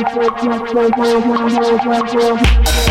Thank you.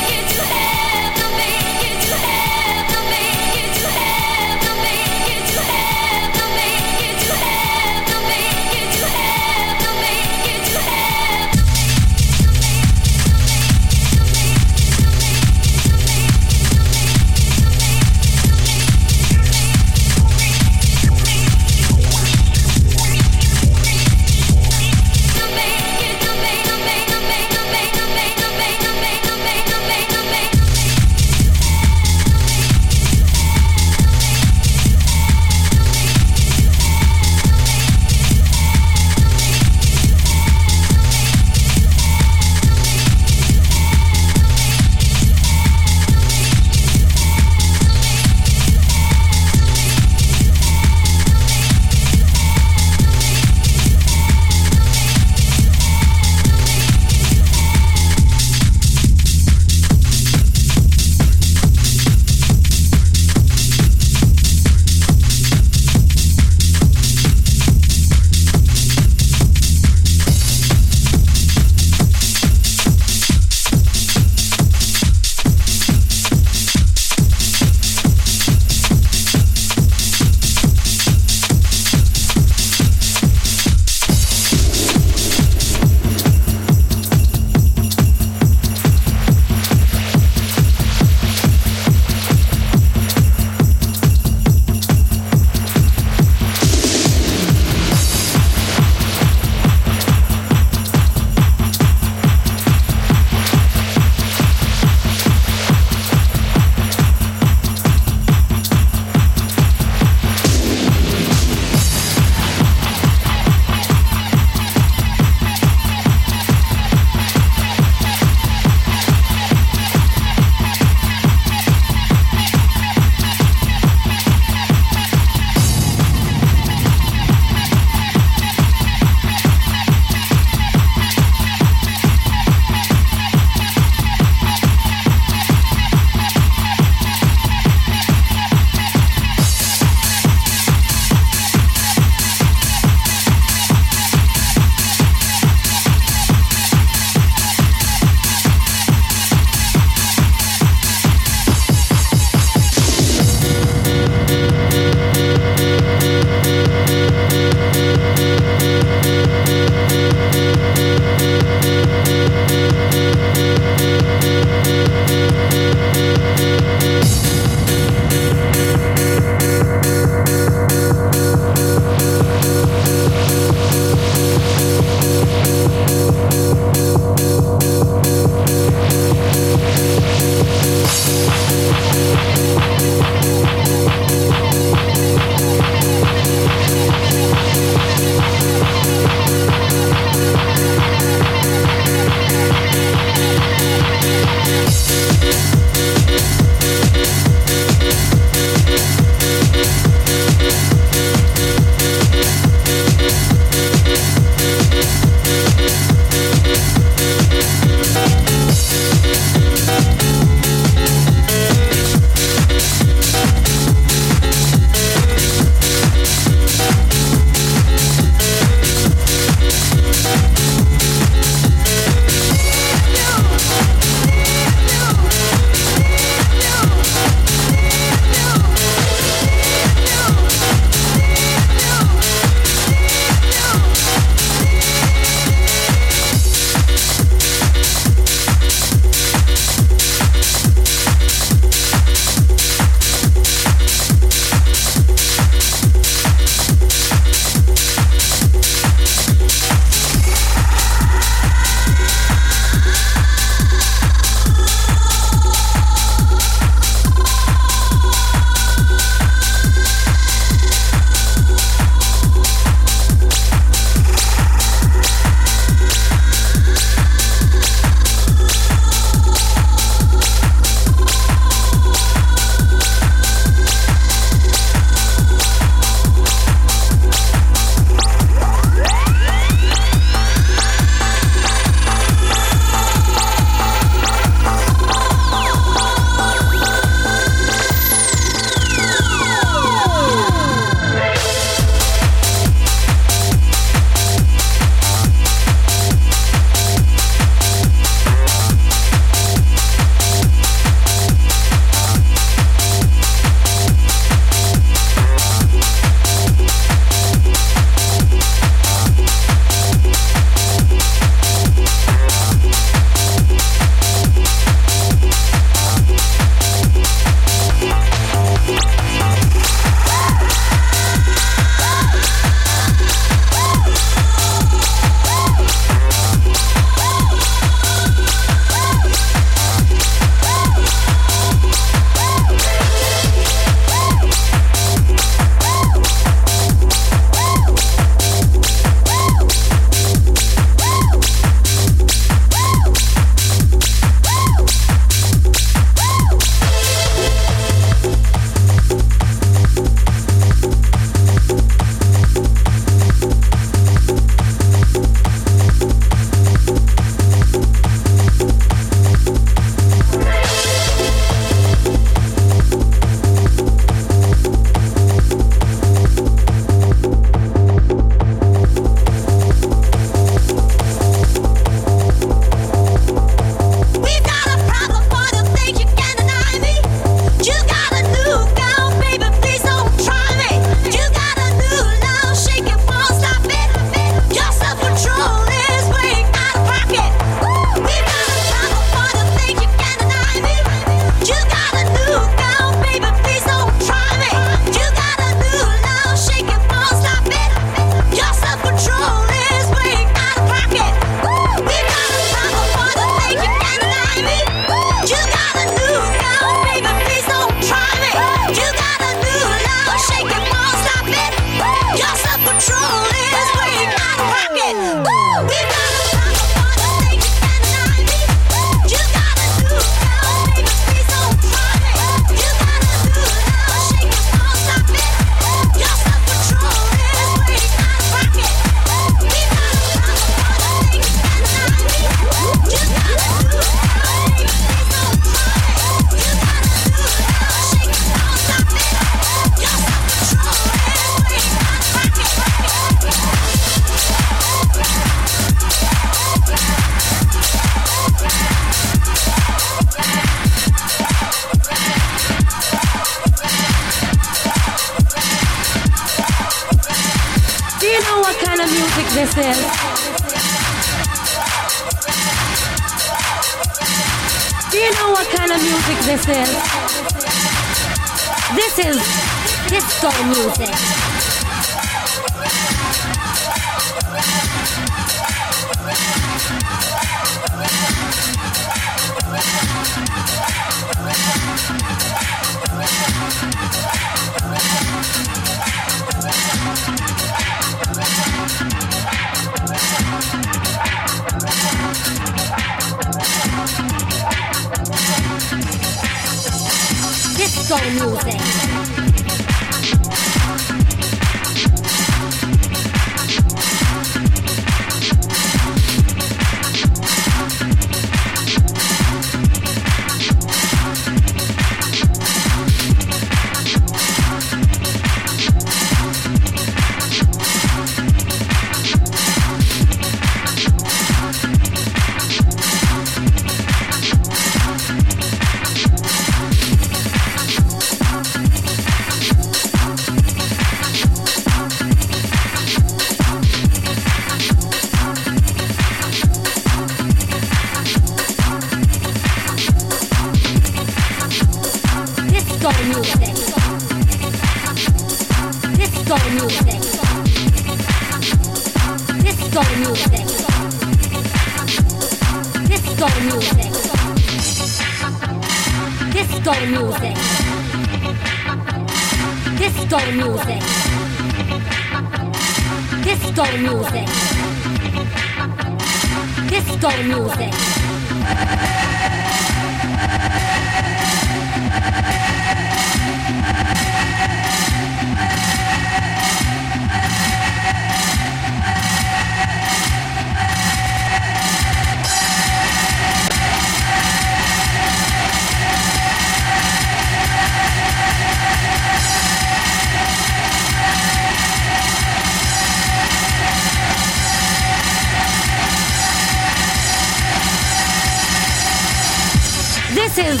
This is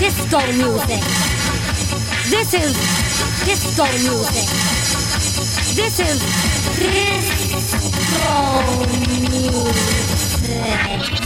disco music. This is disco music. This is disco